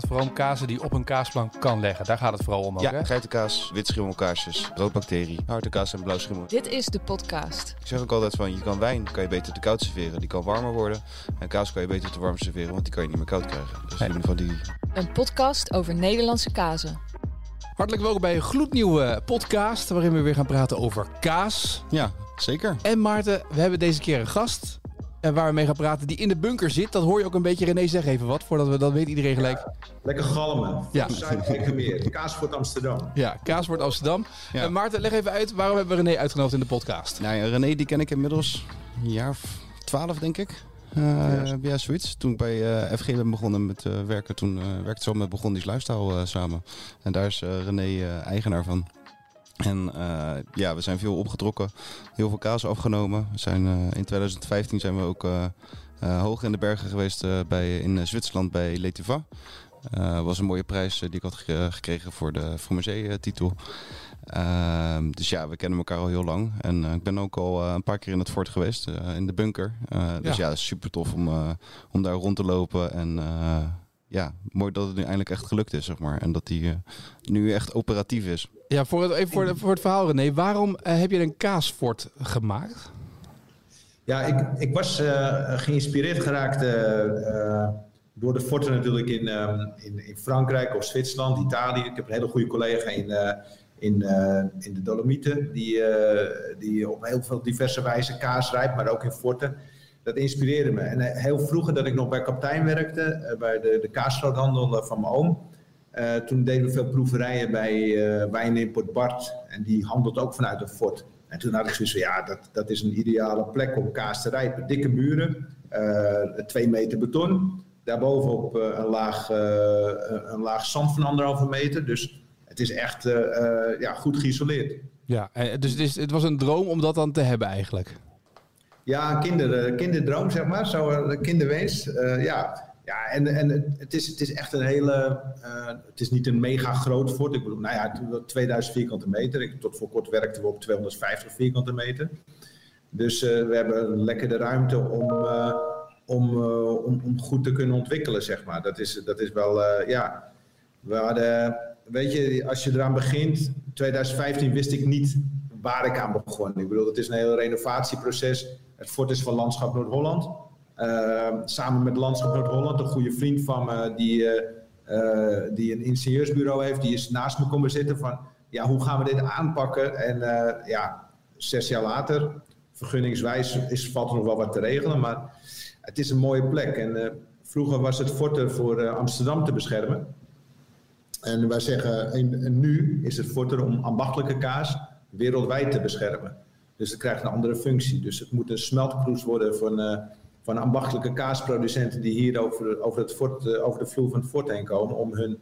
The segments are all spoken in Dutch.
gaat vooral om kazen die op een kaasplank kan leggen. Daar gaat het vooral om ook, Ja, hè? geitenkaas, wit schimmelkaarsjes, broodbacterie, harde kaas en blauw schimmel. Dit is de podcast. Ik zeg ook altijd van, je kan wijn kan je beter te koud serveren, die kan warmer worden. En kaas kan je beter te warm serveren, want die kan je niet meer koud krijgen. Dus Nee. in ieder geval die... Een podcast over Nederlandse kazen. Hartelijk welkom bij een gloednieuwe podcast waarin we weer gaan praten over kaas. Ja, zeker. En Maarten, we hebben deze keer een gast. En waar we mee gaan praten, die in de bunker zit. Dat hoor je ook een beetje. René, zeg even wat, voordat we dat weet iedereen gelijk. Lekker galmen. Ja. Zuid-Ekermeer. Kaasvoort Amsterdam. Ja, Kaaswoord Amsterdam. Ja. En Maarten, leg even uit, waarom hebben we René uitgenodigd in de podcast? Nou ja, René die ken ik inmiddels een jaar of twaalf denk ik. Eh, ja. zoiets. Toen ik bij eh, FG ben begonnen met eh, werken, toen werkte zo met Begon die Lifestyle samen. En daar is René eh, eigenaar van. En eh, ja, we zijn veel opgetrokken, heel veel kaas afgenomen. We zijn, eh, in 2015 zijn we ook eh, hoog in de bergen geweest bij, in Zwitserland bij Letiva. Eh was een mooie prijs die ik had ge- gekregen voor de Fromagé-titel. Ehm, dus ja, we kennen elkaar al heel lang. En ik ben ook al een paar keer in het fort geweest, in de bunker. Dus Ja. ja, super tof om, om daar rond te lopen. En ja, mooi dat het nu eindelijk echt gelukt is, zeg maar. En dat die eh, nu echt operatief is. Ja, voor het, even voor, de- voor het verhaal René. Waarom eh, heb je een kaasfort gemaakt? Ja, ik, ik was eh, geïnspireerd geraakt eh, eh, door de forten natuurlijk in, ehm, in, in Frankrijk of Zwitserland, Italië. Ik heb een hele goede collega in, eh, in, eh, in de Dolomieten, die, eh, die op heel veel diverse wijze kaas rijpt, maar ook in forten. Dat inspireerde me. En eh, heel vroeger, dat ik nog bij kaptein werkte, eh, bij de, de eh, van mijn oom. toen deden we veel proeverijen bij eh Wijnimport Bart. En die handelt ook vanuit een fort. En toen had ik zoiets van, ja, dat, dat is een ideale plek om kaas te rijpen. Dikke muren, eh, twee meter beton. Daarbovenop een, laag, een laag zand van anderhalve meter. Dus het is echt ja, goed geïsoleerd. Ja, dus het, is, het was een droom om dat dan te hebben eigenlijk. Ja, een eh, kinderdroom, zeg maar. Zo, eh, een kinderwens. Eh, ja. ja, en, en het, is, het is echt een hele... eh, het is niet een mega groot fort. Ik bedoel, nou ja, het was 2000 vierkante meter. Ik, tot voor kort werkten we op 250 vierkante meter. Dus eh, we hebben lekker de ruimte om, eh, om, eh, om, om goed te kunnen ontwikkelen, zeg maar. Dat is, dat is wel, eh, ja... We hadden, weet je, als je eraan begint, 2015 wist ik niet waar ik aan begon. Ik bedoel, het is een heel renovatieproces. Het fort is van Landschap Noord-Holland. Uh, samen met Landschap Noord-Holland, een goede vriend van me die, uh, uh, die een ingenieursbureau heeft, die is naast me komen zitten van, ja, hoe gaan we dit aanpakken? En uh, ja, zes jaar later, vergunningswijs, is, valt er nog wel wat te regelen, maar het is een mooie plek. En vroeger was het fort er voor Amsterdam te beschermen. En wij zeggen, en, en nu is het fort er om ambachtelijke kaas wereldwijd te beschermen. Dus het krijgt een andere functie. Dus het moet een smeltkroes worden van, uh, van ambachtelijke kaasproducenten die hier over, over, het fort, uh, over de vloer van het fort heen komen om hun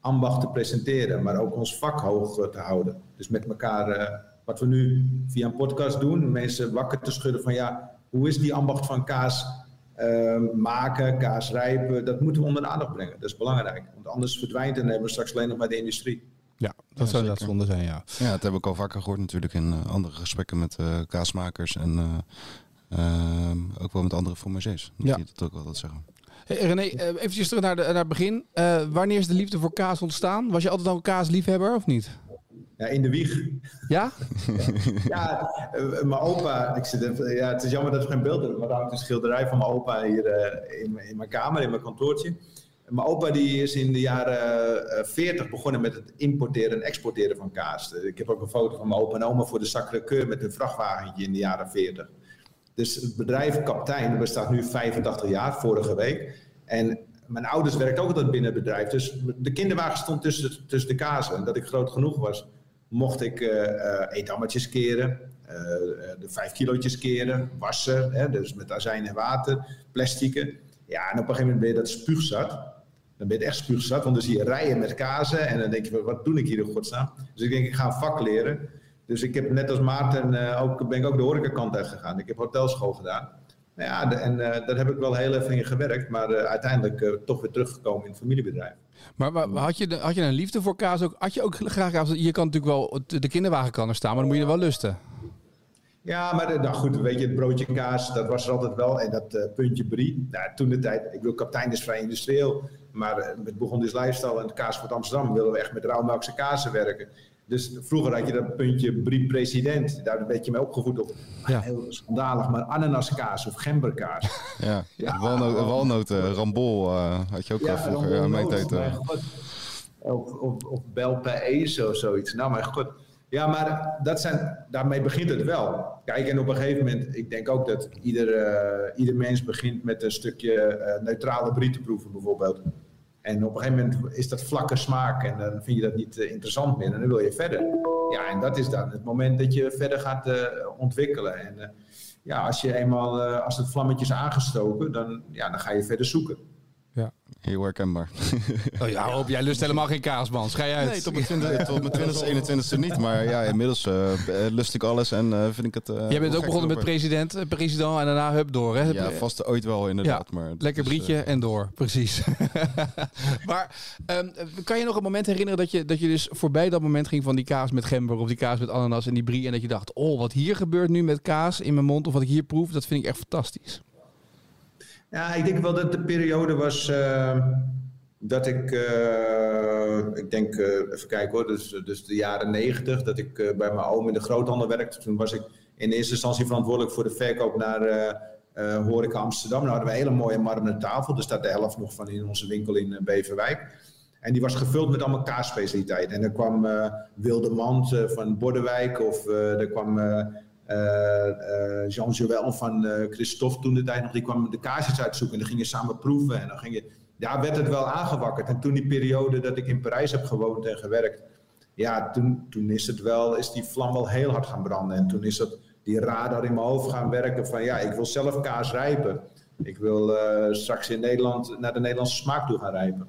ambacht te presenteren, maar ook ons vak hoog te houden. Dus met elkaar, eh, wat we nu via een podcast doen, mensen wakker te schudden van ja, hoe is die ambacht van kaas uh, maken, kaas rijpen, dat moeten we onder de aandacht brengen. Dat is belangrijk, want anders verdwijnt en hebben we straks alleen nog maar de industrie. Ja, dat Ja, zou dat zonde zijn, ja. Ja, dat heb ik al vaker gehoord natuurlijk in eh, andere gesprekken met eh, kaasmakers en eh, ehm, ook wel met andere formagés. Dat Ja. die dat ook altijd zeggen. Hey, René, eventjes terug naar, de, naar het begin. Eh, wanneer is de liefde voor kaas ontstaan? Was je altijd al een kaasliefhebber of niet? Ja, in de wieg. Ja? Ja, mijn opa, ik zit even, ja, het is jammer dat we geen beeld hebben, maar daar hangt een schilderij van mijn opa hier eh, in, in mijn kamer, in mijn kantoortje. Mijn opa die is in de jaren eh, 40 begonnen met het importeren en exporteren van kaas. Eh, Ik heb ook een foto van mijn opa en oma voor de Sacré-Cœur met een vrachtwagentje in de jaren 40. Dus het bedrijf Kaptein bestaat nu 85 jaar, vorige week. En mijn ouders werkten ook altijd binnen het bedrijf. Dus de kinderwagen stond tussen, tussen de kazen. En dat ik groot genoeg was, mocht ik eh eh, eethammetjes keren, eh, eh, de vijf kilootjes keren, wassen, hè, dus met azijn en water, plastieken. Ja, en op een gegeven moment ben je dat spuugzat. Dan ben je echt spuugzat, want dan zie je rijen met kazen en dan denk je, wat doe ik hier in godsnaam? Dus ik denk, ik ga een vak leren. Dus ik heb net als Maarten, eh, ook, ben ik ook de horecakant uit gegaan. Ik heb hotelschool gedaan. Nou ja, de- en eh, daar heb ik wel heel even in gewerkt, maar eh, uiteindelijk toch weer teruggekomen in het familiebedrijf. Maar, maar had, je, had je een liefde voor kaas ook? Had je ook graag kaas? Je kan natuurlijk wel, de de kinderwagen kan er staan, maar dan moet je er wel lusten. Ja, maar nou goed, weet je, het broodje kaas, dat was er altijd wel. En dat puntje brie, nou, toen de tijd, ik bedoel, kapitein is vrij industrieel. Maar eh, met Bourgondisch Lifestyle en Kaas voor Amsterdam willen we echt met rauwmelkse kazen werken. Dus vroeger had je dat puntje Brie President. Daar een beetje mee opgevoed op. Ja. Heel schandalig, maar ananaskaas of gemberkaas. Ja, Ja. walnoten, rambol eh, had je ook al vroeger aan mijn tijd. eh. Of, of, of of zoiets. Nou, mijn god. Ja, maar dat zijn, daarmee begint het wel. Kijk, en op een gegeven moment, ik denk ook dat ieder, eh, ieder mens begint met een stukje eh, neutrale brie te proeven, bijvoorbeeld. En op een gegeven moment is dat vlakke smaak en dan vind je dat niet eh, interessant meer en dan wil je verder. Ja, en dat is dan het moment dat je verder gaat eh, ontwikkelen. En eh, ja, als je eenmaal, als het vlammetje is aangestoken, dan, ja, dan ga je verder zoeken. Heel herkenbaar. Oh ja, hoop, jij lust helemaal geen kaas, man. Schij uit. Nee, tot mijn 20, tot mijn 20 21ste niet. Maar ja, inmiddels eh, eh, lust ik alles en eh, vind ik het... Jij bent ook begonnen met president, president en daarna hup door, hè? Ja, vast ooit wel inderdaad. maar Lekker is, brietje en door, precies. maar ehm, kan je nog een moment herinneren dat je, dat je dus voorbij dat moment ging van die kaas met gember of die kaas met ananas en die brie en dat je dacht, oh, wat hier gebeurt nu met kaas in mijn mond of wat ik hier proef, dat vind ik echt fantastisch. Ja, ik denk wel dat de periode was eh, dat ik, eh, ik denk, eh, even kijken hoor, dus, dus de jaren negentig, dat ik eh, bij mijn oom in de groothandel werkte. Toen was ik in eerste instantie verantwoordelijk voor de verkoop naar Horeca Amsterdam. Nou hadden we een hele mooie marmeren tafel, er staat de helft nog van in onze winkel in Beverwijk. En die was gevuld met allemaal kaasspecialiteiten. En er kwam Wilde Mand van Bordewijk of er kwam... eh, eh, Jean Joël van eh, Christophe toen de tijd nog, die kwam de kaarsjes uitzoeken en dan gingen samen proeven en dan ging je, ja, werd het wel aangewakkerd. En toen die periode dat ik in Parijs heb gewoond en gewerkt, ja, toen, toen is het wel, is die vlam wel heel hard gaan branden. En toen is dat die radar in mijn hoofd gaan werken van, ja, ik wil zelf kaas rijpen. Ik wil straks in Nederland naar de Nederlandse smaak toe gaan rijpen.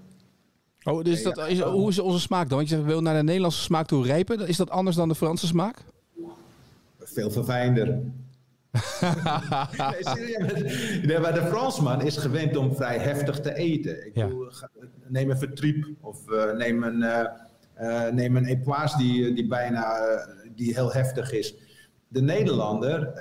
Oh, dus dat, is, hoe is onze smaak dan? Want je zegt, willen naar de Nederlandse smaak toe rijpen. Is dat anders dan de Franse smaak? Veel verfijnder. nee, maar de Fransman is gewend om vrij heftig te eten. Ik Ja. bedoel, ga- neem een vertriep of eh, neem een, eh, neem een die, die bijna die heel heftig is. De Nederlander,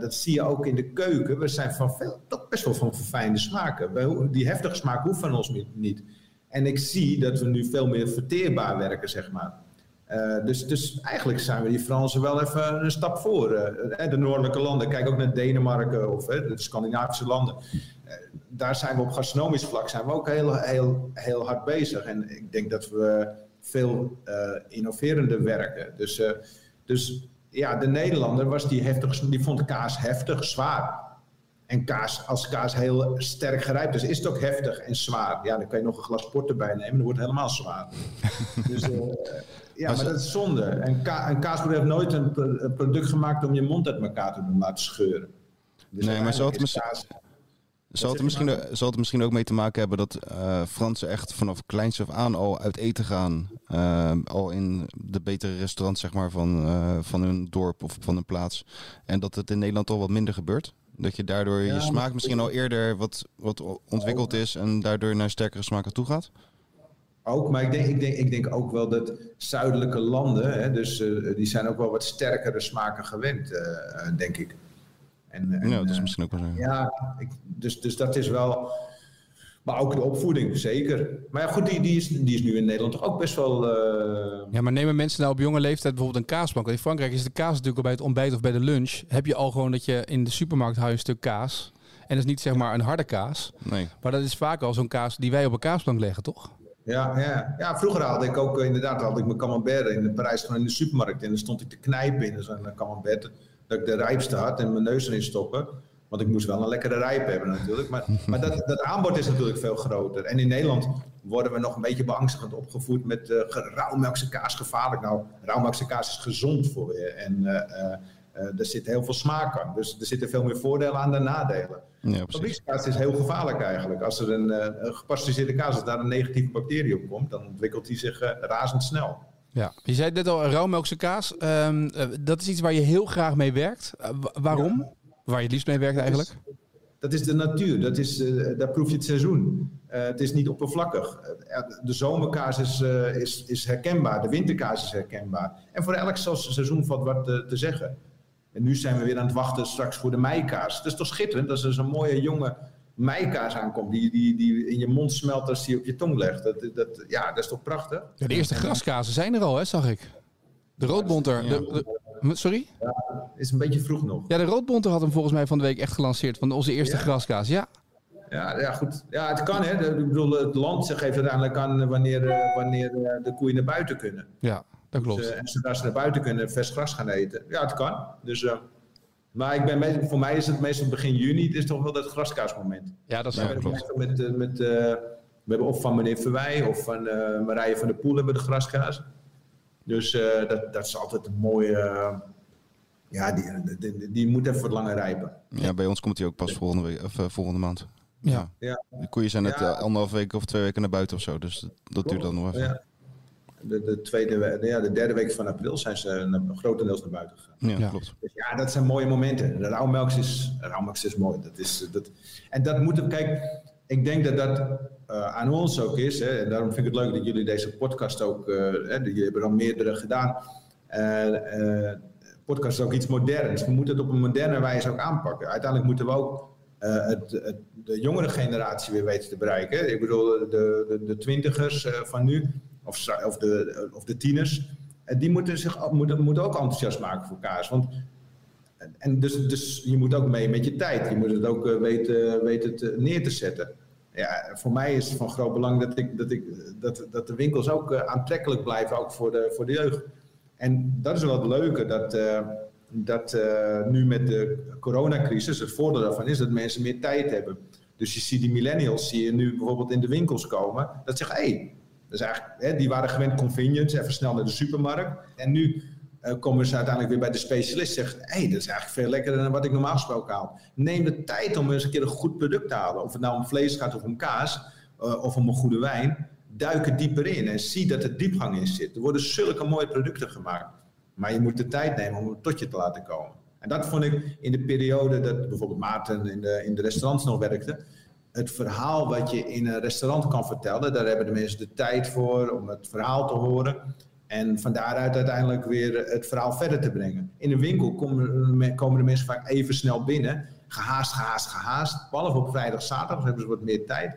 dat zie je ook in de keuken, we zijn van veel, toch best wel van verfijnde smaken. Die heftige smaak hoeft van ons niet. En ik zie dat we nu veel meer verteerbaar werken, zeg maar. Eh, dus, dus eigenlijk zijn we die Fransen wel even een stap voor. Eh, de noordelijke landen, kijk ook naar Denemarken of eh, de Scandinavische landen. Eh, daar zijn we op gastronomisch vlak zijn we ook heel, heel, heel hard bezig. En ik denk dat we veel eh, innoverender werken. Dus, eh, dus ja, de Nederlander was die heftig, die vond kaas heftig, zwaar. En kaas, als kaas heel sterk gerijpt is, is het ook heftig en zwaar. Ja, dan kan je nog een glas port erbij nemen, dan wordt het helemaal zwaar. dus eh, ja, Maar dat is zonde. En ka een kaasboer heeft nooit een, pro- een product gemaakt om je mond uit elkaar te doen laten scheuren. Dus Nee, maar het kaas- Zal het, misschien, zal het misschien ook mee te maken hebben dat eh, Fransen echt vanaf kleins af aan al uit eten gaan? eh, al in de betere restaurants zeg maar, van, eh, van hun dorp of van hun plaats. En dat het in Nederland al wat minder gebeurt? Dat je daardoor Ja, je smaak misschien al eerder wat, wat ontwikkeld is en daardoor naar sterkere smaken toe gaat? Ook, maar ik denk, ik, denk, ik denk ook wel dat zuidelijke landen, hè, dus, eh, die zijn ook wel wat sterkere smaken gewend, eh, eh, denk ik. En, en, ja, dat is misschien ook wel zo. Ja, ik, dus, dus dat is wel. Maar ook de opvoeding, zeker. Maar ja, goed, die, die, is, die is nu in Nederland toch ook best wel. eh, Ja, maar nemen mensen nou op jonge leeftijd bijvoorbeeld een kaasplank? Want in Frankrijk is de kaas natuurlijk al bij het ontbijt of bij de lunch. Heb je al gewoon dat je in de supermarkt houdt een stuk kaas. En dat is niet zeg maar een harde kaas. Nee. Maar dat is vaak al zo'n kaas die wij op een kaasplank leggen, toch? Ja, ja. ja, vroeger haalde ik ook eh, inderdaad haalde ik mijn camembert in Parijs gewoon in de supermarkt. En dan stond ik te knijpen in zo'n camembert. Dat ik de rijpste had en mijn neus erin stoppen. Want ik moest wel een lekkere rijp hebben natuurlijk. Maar, maar dat, dat aanbod is natuurlijk veel groter. En in Nederland worden we nog een beetje beangstigend opgevoed met eh ge- rauwmelkse kaas gevaarlijk. Nou, rauwmelkse kaas is gezond voor je. En eh, eh, eh, er zit heel veel smaak aan. Dus er zitten veel meer voordelen aan dan nadelen. Ja. Fabriekskaas is heel gevaarlijk eigenlijk. Als er een, eh, een gepasteuriseerde kaas, als daar een negatieve bacterie op komt, dan ontwikkelt die zich eh, razendsnel. Ja. Je zei net al, rauwmelkse kaas. Ehm, eh, dat is iets waar je heel graag mee werkt. Eh, wa- waarom? Waar je het liefst mee werkt eigenlijk? Dat is de natuur, dat is, eh, daar proef je het seizoen. Eh, het is niet oppervlakkig. Eh, de zomerkaas is, eh, is, is herkenbaar, de winterkaas is herkenbaar. En voor elk se- seizoen valt wat eh, te zeggen. En nu zijn we weer aan het wachten straks voor de meikaas. Dat is toch schitterend? Dat is dus een mooie jonge, meikaas aankomt, die, die, die in je mond smelt als die op je tong legt. Dat, dat, ja, dat is toch prachtig? Ja, de eerste graskazen zijn er al, hè, zag ik. De roodbonter. De, de- sorry? Is een beetje vroeg nog. Ja, de roodbonter had hem volgens mij van de week echt gelanceerd. Van onze eerste Ja? graskaas. Ja, Ja, ja, goed. Ja, het kan, hè. Ik bedoel, het land geeft uiteindelijk aan wanneer, eh, wanneer eh, de koeien naar buiten kunnen. ja dat klopt. Dus, en zodra ze naar buiten kunnen vers gras gaan eten. Ja, het kan. Dus, eh, maar ik ben meestal, voor mij is het meestal begin juni. Het is toch wel dat graskaasmoment. Ja, dat is We waar. hebben meestal met, eh, met, eh, we hebben of van meneer Verwij of van eh, Marije van der Poel hebben we de graskaas. Dus eh, dat, dat is altijd een mooie... ja, die, die, die, die moet even wat langer rijpen. Ja, bij ons komt hij ook pas volgende, week, of, volgende maand. Ja. Ja. De koeien zijn net Ja. anderhalf week of twee weken naar buiten of zo. Dus dat, dat duurt dan nog even. Ja. De, de, tweede, we- ja, de derde week van april zijn ze naar, grotendeels naar buiten gegaan. Ja, Ja. klopt. Dus ja, dat zijn mooie momenten. De rauwmelks is, rauwmelks is mooi. Dat is, dat, en dat moet, kijk, ik denk dat dat eh, aan ons ook is. Hè, en daarom vind ik het leuk dat jullie deze podcast ook, eh, hè, jullie hebben er al meerdere gedaan. Eh, eh, podcast is ook iets moderns. We moeten het op een moderne wijze ook aanpakken. Uiteindelijk moeten we ook eh, het, het, de jongere generatie weer weten te bereiken. Ik bedoel, de, de, de twintigers eh, van nu, of, of, de, of de tieners, die moeten, zich, moeten, moeten ook enthousiast maken voor kaas. Want en- dus, dus je moet ook mee met je tijd. Je moet het ook eh, weten, weten te, neer te zetten. Ja, voor mij is het van groot belang dat, ik, dat, ik, dat, dat de winkels ook eh, aantrekkelijk blijven, ook voor de, voor de jeugd. En dat is wel het leuke, dat, eh, dat nu met de coronacrisis, het voordeel daarvan is dat mensen meer tijd hebben. Dus je ziet die millennials, zie je nu bijvoorbeeld in de winkels komen, dat zeggen, hé, hey, is eigenlijk, hè, die waren gewend convenience, even snel naar de supermarkt. En nu eh, komen ze uiteindelijk weer bij de specialist en zeggen, hé, hey, dat is eigenlijk veel lekkerder dan wat ik normaal gesproken haal. Neem de tijd om eens een keer een goed product te halen. Of het nou om vlees gaat of om kaas, eh, of om een goede wijn. Duik er dieper in en zie dat er diepgang in zit. Er worden zulke mooie producten gemaakt. Maar je moet de tijd nemen om het tot je te laten komen. En dat vond ik in de periode dat bijvoorbeeld Maarten in de, in de restaurants nog werkte. Het verhaal wat je in een restaurant kan vertellen, daar hebben de mensen de tijd voor om het verhaal te horen. En van daaruit uiteindelijk weer het verhaal verder te brengen. In een winkel komen, de mensen vaak even snel binnen. Gehaast, gehaast, gehaast. Behalve op vrijdag, zaterdag hebben ze wat meer tijd.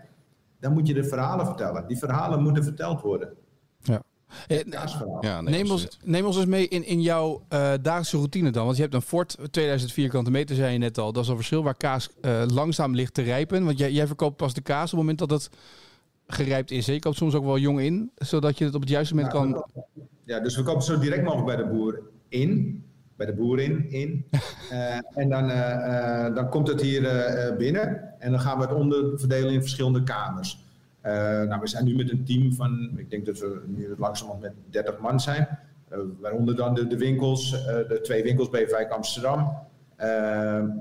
Dan moet je de verhalen vertellen. Die verhalen moeten verteld worden. Ja. Eh, Kaasverhaal. Ja, nee, neem, ons, neem ons eens mee in, in jouw eh, dagelijkse routine dan. Want je hebt een Ford, 2000 vierkante meter, zei je net al. Dat is al verschil waar kaas eh, langzaam ligt te rijpen. Want jij, jij verkoopt pas de kaas op het moment dat het gerijpt is. hè? Je koopt soms ook wel jong in, zodat je het op het juiste moment kan... Ja, dus we kopen zo direct mogelijk bij de boer in. Bij de boer in. in. Eh, en dan, eh, eh, dan komt het hier binnen. En dan gaan we het onderverdelen in verschillende kamers. Eh, nou, we zijn nu met een team van, ik denk dat we nu langzamerhand met 30 man zijn. Eh, waaronder dan de, de winkels, eh, de twee winkels bij Wijk Amsterdam.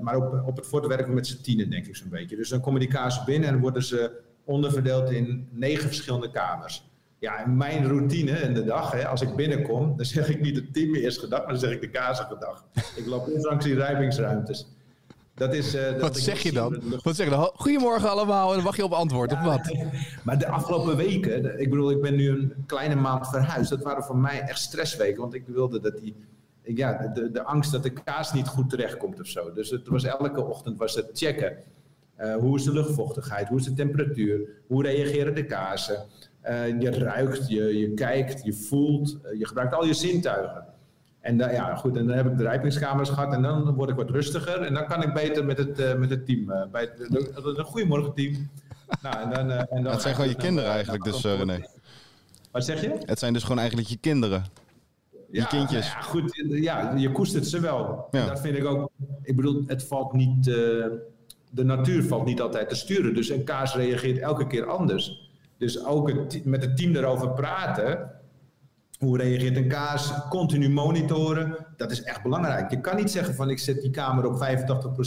Maar op, op het fort werken we met z'n tienen, denk ik zo'n beetje. Dus dan komen die kaarsen binnen en worden ze onderverdeeld in negen verschillende kamers. Ja, en mijn routine in de dag, hè, als ik binnenkom, dan zeg ik niet het team eerst gedag, maar dan zeg ik de kazen gedag. Ik loop eerst langs die rijpingsruimtes. Dat is, eh, dat Wat zeg je dan? Wat zeg je dan? Goedemorgen allemaal. En dan wacht je op antwoord. Op wat? Maar de afgelopen weken, ik bedoel, ik ben nu een kleine maand verhuisd. Dat waren voor mij echt stressweken, want ik wilde dat die, ja, de, de angst dat de kaas niet goed terechtkomt of zo. Dus het was elke ochtend was het checken. Eh, hoe is de luchtvochtigheid? Hoe is de temperatuur? Hoe reageren de kazen? Eh, je ruikt, je, je kijkt, je voelt, je gebruikt al je zintuigen. En dan, ja, goed, en dan heb ik de rijpingskamers gehad en dan word ik wat rustiger. En dan kan ik beter met het, eh, met het team, eh, bij het, de, de, de goedemorgen team. Nou, en dan, eh, en dan zijn gewoon je kinderen eigenlijk dus, René. Wat zeg je? Het zijn dus gewoon eigenlijk je kinderen. Je kindjes. nou Ja, goed, ja, je koestert ze wel. Ja. Dat vind ik ook. Ik bedoel, het valt niet. de natuur valt niet altijd te sturen. Dus een kaas reageert elke keer anders. Dus ook het, met het team erover praten. Hoe reageert een kaas? Continu monitoren. Dat is echt belangrijk. Je kan niet zeggen van ik zet die kamer op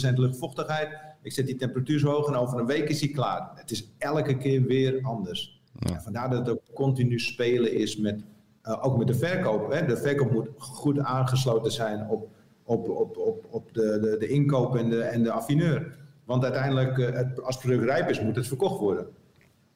85% luchtvochtigheid. Ik zet die temperatuur zo hoog en over een week is die klaar. Het is elke keer weer anders. En vandaar dat het ook continu spelen is met, eh, ook met de verkoop. Hè. De verkoop moet goed aangesloten zijn op, op, op, op, op de, de, de inkoop en de, en de affineur. Want uiteindelijk, eh, het, als het product rijp is, moet het verkocht worden.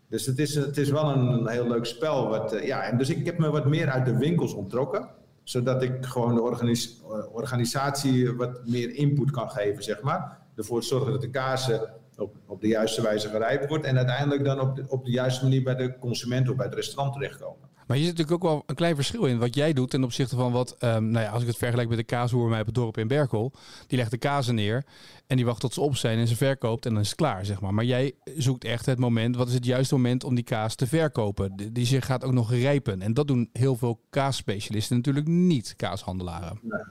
Dus het is, het is wel een heel leuk spel. Wat, eh, ja, en dus ik heb me wat meer uit de winkels ontrokken. Zodat ik gewoon de eh, organisatie wat meer input kan geven, zeg maar. Ervoor zorgen dat de kaarsen op, op de juiste wijze gerijpt wordt. En uiteindelijk dan op op de juiste manier bij de consument of bij het restaurant terechtkomen. Maar je zit natuurlijk ook wel een klein verschil in wat jij doet ten opzichte van wat, um, nou ja, als ik het vergelijk met de kaasboer bij het dorp in Berkel, die legt de kazen neer en die wacht tot ze op zijn en ze verkoopt en dan is het klaar, zeg maar. Maar jij zoekt echt het moment, wat is het juiste moment om die kaas te verkopen? Die, die zich gaat ook nog rijpen. En dat doen heel veel kaasspecialisten natuurlijk niet, kaashandelaren. Nee.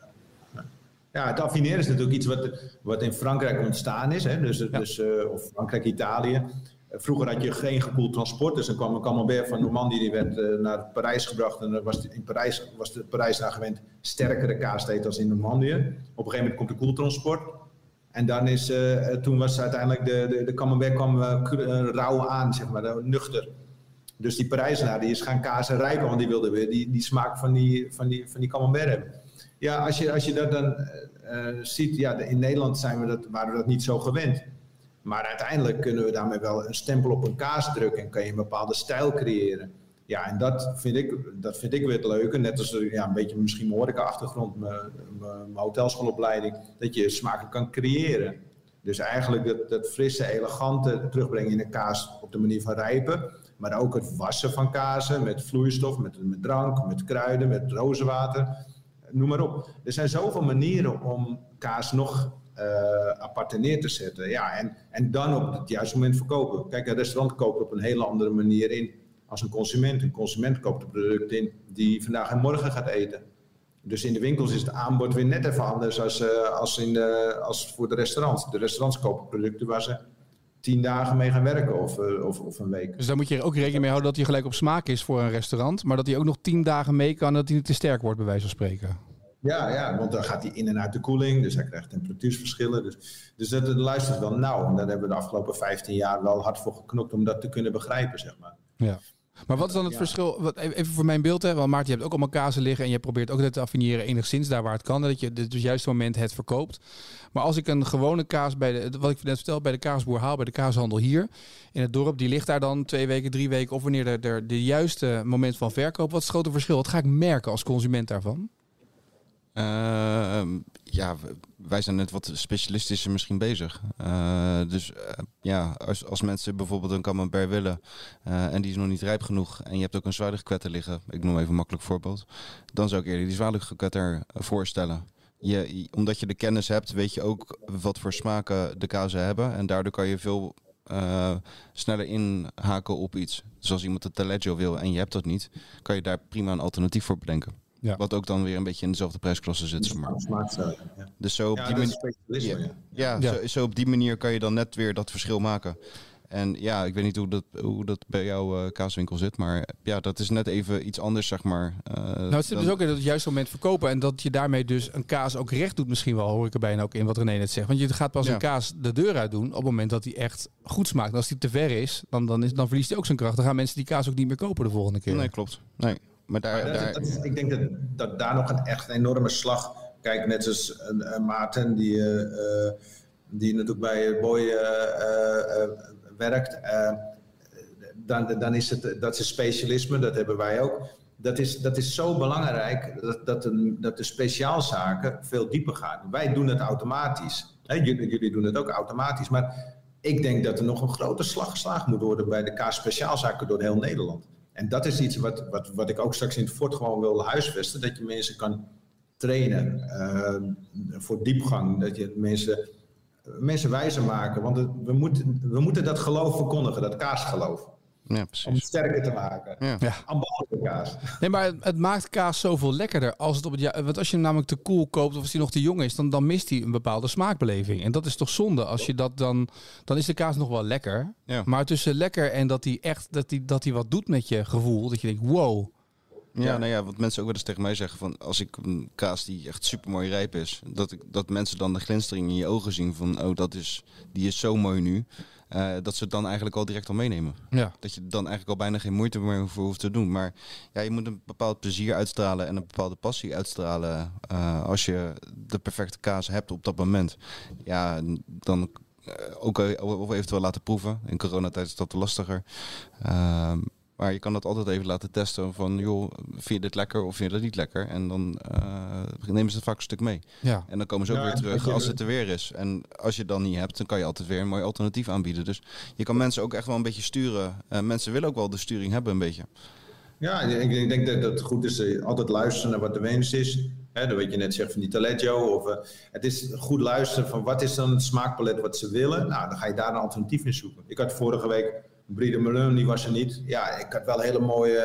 Ja, het affineren is natuurlijk iets wat, wat in Frankrijk ontstaan is. Hè? Dus, ja. dus, uh, of Frankrijk, Italië. Vroeger had je geen gekoeld transport, dus dan kwam een camembert van Normandie, die werd uh, naar Parijs gebracht. En dan was in Parijs, was de Parijs gewend sterkere kaas te eten als in Normandië. Op een gegeven moment komt de koeltransport. En dan is, uh, toen was uiteindelijk de, de, de camembert kwam rauw aan, zeg maar, nuchter. Dus die Parijzenaar die is gaan kazen rijpen, want die wilde weer die, die smaak van die, van, die, van die camembert hebben. Ja, als je, als je dat dan ziet, ja, in Nederland zijn we dat, waren we dat niet zo gewend. Maar uiteindelijk kunnen we daarmee wel een stempel op een kaas drukken en kan je een bepaalde stijl creëren. Ja, en dat vind ik, dat vind ik weer het leuke. Net als ja, een beetje misschien mijn horeca-achtergrond, mijn, mijn hotelschoolopleiding, dat je smaken kan creëren. Dus eigenlijk dat, frisse, elegante terugbrengen in een kaas op de manier van rijpen. Maar ook het wassen van kazen met vloeistof, met, met drank, met kruiden, met rozenwater noem maar op. Er zijn zoveel manieren om kaas nog apart neer te zetten. Ja, en, en dan op het juiste moment verkopen. Kijk, een restaurant koopt op een hele andere manier in als een consument. Een consument koopt een product in die vandaag en morgen gaat eten. Dus in de winkels is het aanbod weer net even anders als, uh, als, in de, als voor de restaurants. De restaurants kopen producten waar ze tien dagen mee gaan werken of, uh, of, of, een week. Dus daar moet je ook rekening mee houden dat hij gelijk op smaak is voor een restaurant. Maar dat hij ook nog tien dagen mee kan dat hij niet te sterk wordt, bij wijze van spreken. Ja, ja, want dan gaat hij in en uit de koeling, dus hij krijgt temperatuursverschillen. Dus, dus dat, dat luistert wel nauw. En daar hebben we de afgelopen 15 jaar wel hard voor geknokt om dat te kunnen begrijpen, zeg maar. Ja. Maar wat is dan het ja. verschil? Wat, even voor mijn beeld, hè? Want Maarten, je hebt ook allemaal kazen liggen en je probeert ook dat te affineren enigszins daar waar het kan. Dat je het dus juiste moment het verkoopt. Maar als ik een gewone kaas bij de, wat ik net vertel, bij de kaasboer haal, bij de kaashandel hier in het dorp, die ligt daar dan twee weken, drie weken of wanneer er de, de juiste moment van verkoop. Wat is het grote verschil? Wat ga ik merken als consument daarvan? Uh, ja, wij zijn net wat specialistischer misschien bezig. Uh, dus uh, ja, als, als mensen bijvoorbeeld een camembert willen en die is nog niet rijp genoeg en je hebt ook een zwaluggekwetter liggen, ik noem even een makkelijk voorbeeld, dan zou ik eerder die zwaluggekwetter voorstellen. Je, omdat je de kennis hebt, weet je ook wat voor smaken de kazen hebben en daardoor kan je veel sneller inhaken op iets. Dus als iemand een taleggio wil en je hebt dat niet, kan je daar prima een alternatief voor bedenken. Ja. Wat ook dan weer een beetje in dezelfde prijsklasse zit. Zeg maar. ja. Dus zo op, ja, die manier, ja, ja, Zo, zo, op die manier kan je dan net weer dat verschil maken. En ja, ik weet niet hoe dat, hoe dat bij jouw uh, kaaswinkel zit, maar ja, dat is net even iets anders, zeg maar. Uh, nou, het zit dan... dus ook in het juiste moment verkopen en dat je daarmee dus een kaas ook recht doet misschien wel, hoor ik er bijna ook in wat René net zegt. Want je gaat pas ja. een kaas de deur uit doen op het moment dat hij echt goed smaakt. En als hij te ver is, dan, dan, is, dan verliest hij ook zijn kracht. Dan gaan mensen die kaas ook niet meer kopen de volgende keer. Nee, klopt. Nee. Maar daar, maar dat, daar... Dat is, ik denk dat, dat daar nog een echt enorme slag. Kijk, net zoals een, een Maarten, die, uh, die natuurlijk bij Boy uh, uh, werkt. dan, dan is het dat is specialisme, dat hebben wij ook. Dat is, dat is zo belangrijk dat, dat, de, dat de speciaalzaken veel dieper gaan. Wij doen het automatisch. Hè, jullie, jullie doen het ook automatisch. Maar ik denk dat er nog een grote slag geslagen moet worden bij de kaas speciaalzaken door heel Nederland. En dat is iets wat, wat, wat ik ook straks in het fort gewoon wil huisvesten. Dat je mensen kan trainen uh, voor diepgang. Dat je mensen, mensen wijzer maken. Want we, moeten, we moeten dat geloof verkondigen, dat kaasgeloof. Ja, precies. Om het sterker te maken. Ja. ja. kaas. Nee, maar het, het, maakt kaas zoveel lekkerder. Als het op het, ja, want als je hem namelijk te koel koopt of als hij nog te jong is, dan, dan mist hij een bepaalde smaakbeleving. En dat is toch zonde. Als je dat dan, dan is de kaas nog wel lekker. Ja. Maar tussen lekker en dat hij echt dat hij, dat hij wat doet met je gevoel. Dat je denkt, wow. Ja, ja, nou ja, wat mensen ook wel eens tegen mij zeggen van als ik een kaas die echt super mooi rijp is, dat, ik, dat mensen dan de glinstering in je ogen zien van oh dat is, die is zo mooi nu. Uh, dat ze het dan eigenlijk al direct al meenemen. Ja. Dat je dan eigenlijk al bijna geen moeite meer voor hoeft te doen. Maar ja, je moet een bepaald plezier uitstralen en een bepaalde passie uitstralen uh, als je de perfecte kaas hebt op dat moment. Ja, dan uh, ook of eventueel laten proeven. In coronatijd is dat lastiger. Maar je kan dat altijd even laten testen van, joh, vind je dit lekker of vind je dat niet lekker? En dan uh, nemen ze het vaak een stuk mee. Ja. En dan komen ze ook Ja, weer terug als het er weer is. En als je het dan niet hebt, dan kan je altijd weer een mooi alternatief aanbieden. Dus je kan mensen ook echt wel een beetje sturen. Eh, mensen willen ook wel de sturing hebben een beetje. Ja, ik, ik denk dat het goed is eh, altijd luisteren naar wat de wens is. Hè, dat wat je net zegt van die Taleggio. Of, eh, het is goed luisteren van wat is dan het smaakpalet wat ze willen. Nou, dan ga je daar een alternatief in zoeken. Ik had vorige week Brie de Melun, die was er niet. Ja, ik had wel hele mooie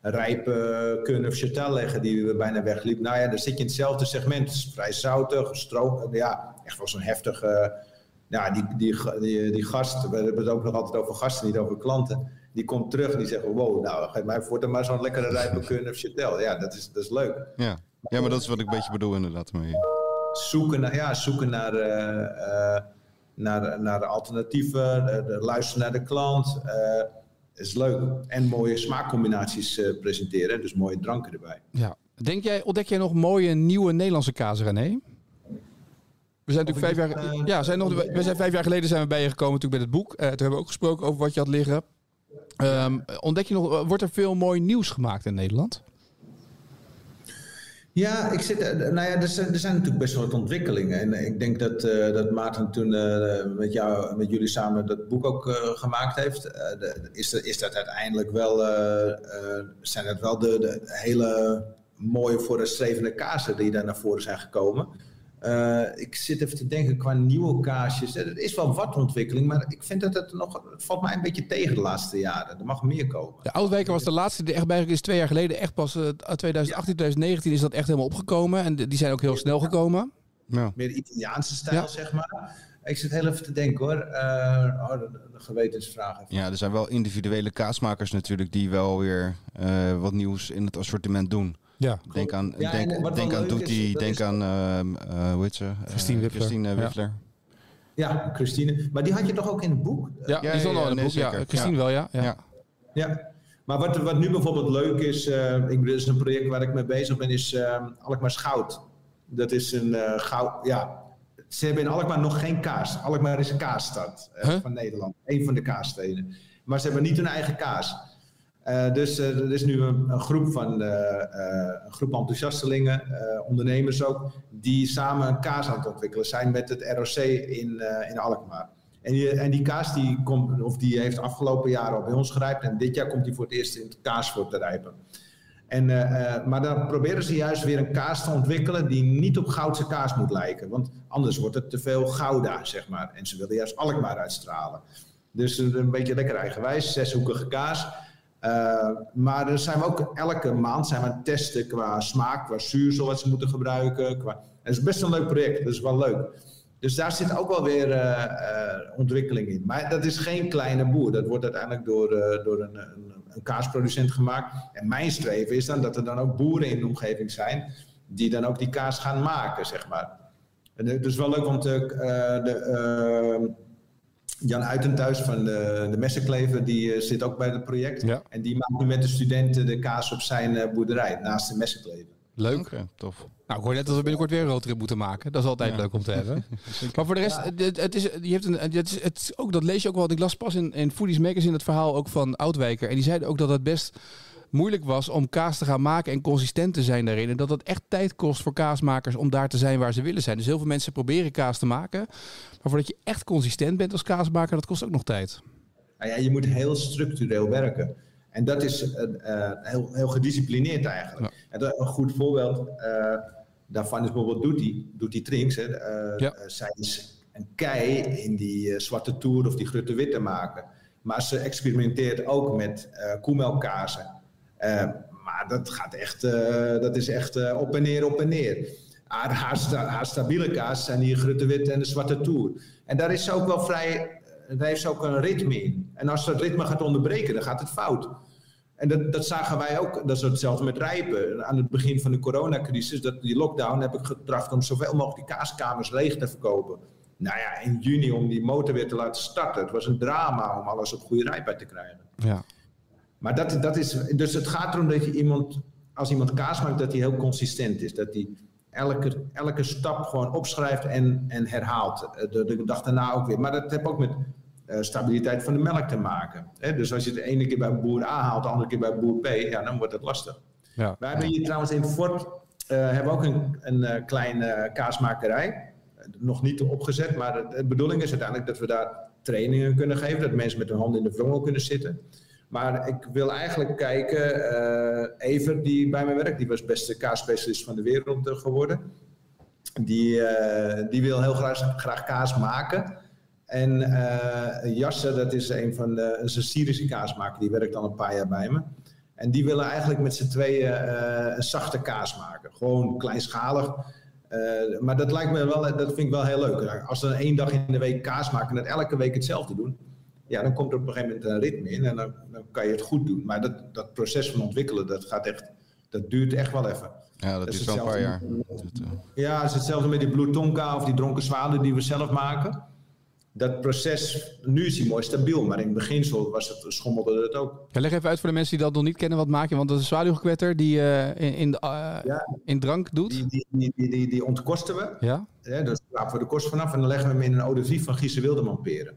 eh, rijpe of Chatel leggen die bijna wegliep. Nou ja, dan zit je in hetzelfde segment. Vrij zoutig, stroom, ja, echt wel zo'n heftige... Ja, die, die, die, die gast, we hebben het ook nog altijd over gasten, niet over klanten. Die komt terug en die zeggen, wow, nou, geef mij voortaan maar zo'n lekkere rijpe Kun of Chatel. Ja, dat is, dat is leuk. Ja. ja, maar dat is wat ik een beetje bedoel inderdaad. Mee. zoeken naar, ja, zoeken naar, eh, eh, naar, naar de alternatieven, eh, de, luisteren naar de klant. eh, is leuk. En mooie smaakcombinaties eh, presenteren, dus mooie dranken erbij. ja. Denk jij, ontdek jij nog mooie nieuwe Nederlandse kazen, René? We zijn natuurlijk vijf jaar, ja, zijn nog, we zijn vijf jaar geleden zijn we bij je gekomen natuurlijk bij het boek. Eh, toen hebben we ook gesproken over wat je had liggen. Ehm, ontdek je nog, wordt er veel mooi nieuws gemaakt in Nederland? Ja, ik zit, eh, nou ja, er, zijn, er zijn natuurlijk best wel wat ontwikkelingen. En ik denk dat, eh, dat Maarten toen eh, met, jou, met jullie samen dat boek ook eh, gemaakt heeft. Eh, is, dat- is dat uiteindelijk wel, eh, eh, zijn het wel de, de hele mooie vooruitstrevende kaarsen die daar naar voren zijn gekomen. Eh, ik zit even te denken qua nieuwe kaarsjes. Er is wel wat ontwikkeling, maar ik vind dat het nog, het valt mij een beetje tegen de laatste jaren. Er mag meer komen. De Oudwijker was de laatste die echt bij is twee jaar geleden. Echt pas eh, 2018, 2019 is dat echt helemaal opgekomen. En die zijn ook heel snel gekomen. Ja. meer Italiaanse stijl, Ja. zeg maar. Ik zit heel even te denken hoor. Eh, oh, de, de gewetensvraag. even. ja, er zijn wel individuele kaasmakers natuurlijk die wel weer eh, wat nieuws in het assortiment doen. Ja. Denk aan, Ja, denk, denk aan Doetie, denk is- aan, ehm, eh, hoe heet ze? Eh, Christine Wiffler. Christine Ja. Wiffler. Ja, Christine. Maar die had je toch ook in het boek? Ja, Ja, die stond ja, al in het nee, boek. Ja. Christine Ja. wel, ja. ja. Ja. Ja. Maar wat, wat nu bijvoorbeeld leuk is, eh, ik bedoel, is een project waar ik mee bezig ben, is eh Alkmaar Schout. Dat is een eh goud, ja. Ze hebben in Alkmaar nog geen kaas. Alkmaar is een kaasstad Huh? van Nederland. Een van de kaassteden. Maar ze hebben niet hun eigen kaas. Eh, dus eh, er is nu een, groep van eh, een groep enthousiastelingen, ondernemers ook, die samen een kaas aan het ontwikkelen zijn met het ROC in, in Alkmaar. En die, en die kaas die, komt, of die heeft afgelopen jaar al bij ons gerijpt. En dit jaar komt die voor het eerst in het kaasvoort te rijpen. En, maar dan proberen ze juist weer een kaas te ontwikkelen die niet op goudse kaas moet lijken. Want anders wordt het te veel gouda, zeg maar. En ze willen juist Alkmaar uitstralen. Dus een beetje lekker eigenwijs, zeshoekige kaas. Eh, maar dan zijn we ook elke maand zijn we aan het testen qua smaak, qua zuursel wat ze moeten gebruiken. Qua... Het is best een leuk project, dat is wel leuk. Dus daar zit ook wel weer eh, eh, ontwikkeling in. Maar dat is geen kleine boer. Dat wordt uiteindelijk door, door een, een, een kaasproducent gemaakt. En mijn streven is dan dat er dan ook boeren in de omgeving zijn... die dan ook die kaas gaan maken, zeg maar. En is wel leuk, eh, eh, de, eh, Jan Uitenthuis van de, de Messenklever... die eh, zit ook bij het project. Ja. En die maakt nu met de studenten de kaas op zijn eh, boerderij... naast de Messenklever. Leuk. Tof. Nou, ik hoor net dat we binnenkort weer een roadtrip moeten maken. Dat is altijd Ja. leuk om te hebben. maar voor de rest, het, het is, je hebt een, het is, het is ook, dat lees je ook wel. want Ik las pas in, in Foodies Magazine het verhaal ook van Oudwijker. En die zeiden ook dat het best moeilijk was om kaas te gaan maken en consistent te zijn daarin. En dat het echt tijd kost voor kaasmakers om daar te zijn waar ze willen zijn. Dus heel veel mensen proberen kaas te maken. Maar voordat je echt consistent bent als kaasmaker, dat kost ook nog tijd. Nou ja, je moet heel structureel werken. En dat is eh, eh, heel, heel gedisciplineerd eigenlijk. En dat- een goed voorbeeld eh, daarvan is bijvoorbeeld Doetie, Doetie Trinks. Hè. Ja. zij is een kei in die zwarte toer of die grutte witte maken. Maar ze experimenteert ook met koemelkazen. Eh, maar dat gaat echt, eh, dat is echt eh, op en neer, op en neer. Haar, haar, sta- haar stabiele kaas zijn die grutte witte en de zwarte toer. En daar is ze ook wel vrij, daar heeft ze ook een ritme in. En als het ritme gaat onderbreken, dan gaat het fout. En dat, dat zagen wij ook, dat is hetzelfde met rijpen. Aan het begin van de coronacrisis, dat, die lockdown, heb ik getracht om zoveel mogelijk die kaaskamers leeg te verkopen. Nou ja, in juni om die motor weer te laten starten. Het was een drama om alles op goede rijpheid te krijgen. Ja. Maar dat, dat is, dus het gaat erom dat je iemand, als iemand kaas maakt, dat hij heel consistent is. Dat hij elke, elke stap gewoon opschrijft en, en herhaalt. Eh, De, de dag daarna ook weer. Maar dat heb ook met eh, stabiliteit van de melk te maken. Hè? Dus als je het de ene keer bij boer A haalt, de andere keer bij boer B, ja, dan wordt het lastig. Ja. Wij hebben hier trouwens in Fort eh, hebben ook een, een kleine kaasmakerij. Nog niet opgezet, maar de, de bedoeling is uiteindelijk dat we daar trainingen kunnen geven. Dat mensen met hun handen in de wrongel kunnen zitten. Maar ik wil eigenlijk kijken, eh Evert die bij mij werkt, die was beste kaasspecialist van de wereld geworden. Die, eh, die wil heel graag, graag kaas maken. En eh Jasse, dat is een van de een Syrische kaasmaker, die werkt al een paar jaar bij me. En die willen eigenlijk met z'n tweeën een zachte kaas maken. Gewoon kleinschalig. Maar dat lijkt me wel, dat vind ik wel heel leuk. Als we één dag in de week kaas maken en dat elke week hetzelfde doen, ja, dan komt er op een gegeven moment een ritme in en dan, dan kan je het goed doen. Maar dat, dat proces van ontwikkelen, dat gaat echt, dat duurt echt wel even. Ja, dat is wel een paar jaar. eh, Ja, het is hetzelfde met die Blue Tonka of die dronken zwaluw die we zelf maken. Dat proces, nu is hij mooi stabiel, maar in het beginsel was het, schommelde het ook. Ja, leg even uit voor de mensen die dat nog niet kennen. Wat maak je? Want dat is een zwaluwgekwetter die je in, in, de, Ja. in drank doet. Die, die, die, die, ontkosten we. Ja? Ja, dus daar rapen we de kost vanaf en dan leggen we hem in een eau de vie van Giese Wilderman peren.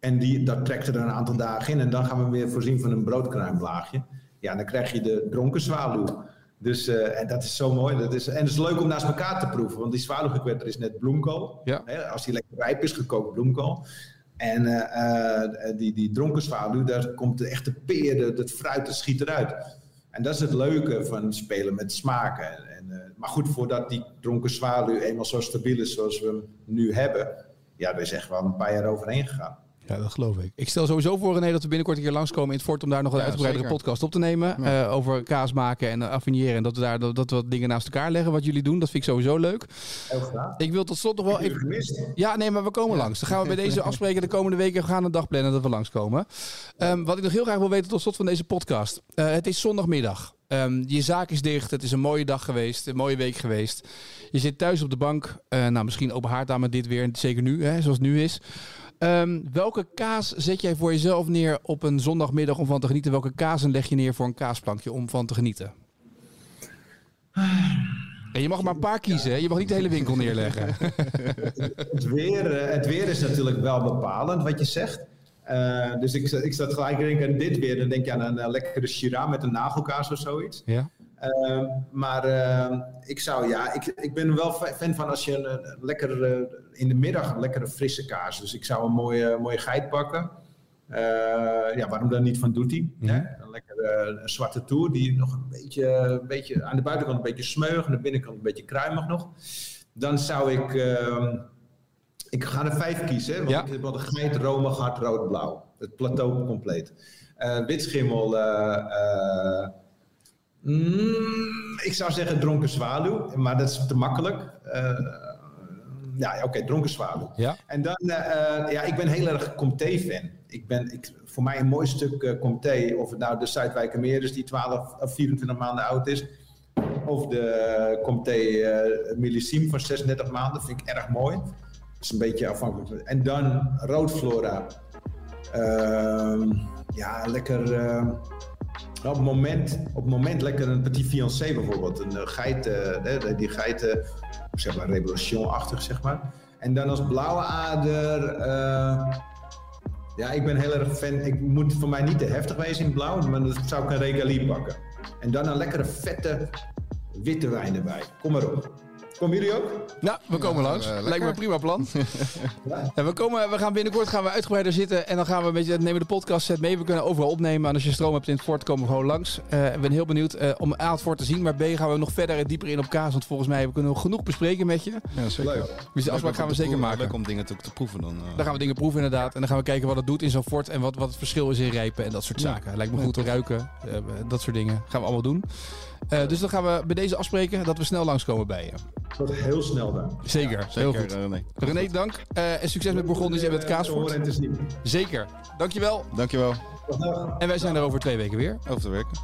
En die, dat trekt er een aantal dagen in en dan gaan we weer voorzien van een broodkruimlaagje. Ja, dan krijg je de dronken zwaluw. Dus, eh, en dat is zo mooi. Dat is, en het is leuk om naast elkaar te proeven, want die zwaluwgekwetter is net bloemkool. Ja. Hè, als die lekker rijp is, gekookt bloemkool. En eh, eh, die, die dronken zwaluw, daar komt de echte peer, het fruit, dat schiet eruit. En dat is het leuke van spelen met smaken. En, maar goed, voordat die dronken zwaluw eenmaal zo stabiel is zoals we hem nu hebben, ja, er is echt wel een paar jaar overheen gegaan. Ja, dat geloof ik. Ik stel sowieso voor René dat we binnenkort een keer langskomen in het fort om daar nog een Ja, uitgebreidere zeker. podcast op te nemen. eh, over kaas maken en eh, affineren. En dat we daar dat, dat we wat dingen naast elkaar leggen wat jullie doen. Dat vind ik sowieso leuk. Heel graag. Ik wil tot slot nog wel even... gemist? Ja, nee, maar we komen langs. Dan gaan we bij deze afspreken de komende weken. We gaan een dag plannen dat we langskomen. Ehm, wat ik nog heel graag wil weten tot slot van deze podcast. Eh, het is zondagmiddag. Ehm, je zaak is dicht. Het is een mooie dag geweest. Een mooie week geweest. Je zit thuis op de bank. Eh, nou, misschien open haard aan met dit weer. Zeker nu, hè, zoals het nu is. Ehm, welke kaas zet jij voor jezelf neer op een zondagmiddag om van te genieten? Welke kazen leg je neer voor een kaasplankje om van te genieten? En je mag maar een paar kiezen. Hè? Je mag niet de hele winkel neerleggen. Het weer, eh, het weer is natuurlijk wel bepalend wat je zegt. Eh, dus ik, ik zat gelijk denken aan dit weer. Dan denk je aan een eh, lekkere Shiraz met een nagelkaas of zoiets. Ja? Eh, maar eh, ik zou, ja, ik, ik ben wel fa- fan van als je een, een lekker, eh, in de middag een lekkere frisse kaas. Dus ik zou een mooie, mooie geit pakken. Eh, ja, waarom dan niet van Doetie? Hè? Een lekkere een zwarte toer die nog een beetje, een beetje aan de buitenkant een beetje smeuig, aan de binnenkant een beetje kruimig nog. Dan zou ik, ehm, ik ga er vijf kiezen. hè, Want Ja. ik heb wel de geit, romig, hard, rood, blauw. Het plateau compleet. Eh witschimmel, eh, eh, mm, ik zou zeggen dronken zwaluw, maar dat is te makkelijk. Eh, ja, oké, dronken zwaluw. Ja? En dan, eh, ja, ik ben heel erg Comté-fan. Ik ben, ik, voor mij een mooi stuk Comté, of het nou de Zuidwijkermeer is die 12 of 24 maanden oud is, of de Comté Millésime van 36 maanden, vind ik erg mooi. Dat is een beetje afhankelijk. En dan roodflora. Ehm, ja, lekker. Ehm, op het, moment, op moment lekker een petit fiancé bijvoorbeeld. Een eh, geit, eh, die geiten, zeg maar revolution-achtig zeg maar. En dan als blauwe ader. eh, ja, ik ben heel erg fan. Ik moet voor mij niet te heftig wezen in blauw, maar dan zou ik een regalie pakken. En dan een lekkere vette witte wijn erbij. Kom maar op. Komen jullie ook? Nou, we komen Ja, langs. Lijkt me een prima plan. Ja. En we, komen, we gaan binnenkort gaan we uitgebreider zitten. En dan gaan we een beetje, nemen we de podcast set mee. We kunnen overal opnemen. En als je stroom hebt in het fort, komen we gewoon langs. Eh, ik ben heel benieuwd eh, om A, het fort te zien. Maar B, gaan we nog verder en dieper in op kaas. Want volgens mij kunnen we genoeg bespreken met je. Ja, zeker. Leuk. Dus de afspraak gaan we zeker proeven. maken. Leuk om dingen te, te proeven dan. eh. Dan gaan we dingen proeven inderdaad. En dan gaan we kijken wat het doet in zo'n fort. En wat, wat het verschil is in rijpen en dat soort Ja. zaken. Lijkt me goed te ruiken. eh, dat soort dingen gaan we allemaal doen. Eh, dus dan gaan we bij deze afspreken dat we snel langskomen bij je. Wordt heel snel dan. Zeker, heel Zeker, goed. eh, René. René, dank. Eh, en succes met Bourgondisch en met zien. Zeker. Dankjewel. Dankjewel. En wij zijn er over twee weken weer. Over te werken.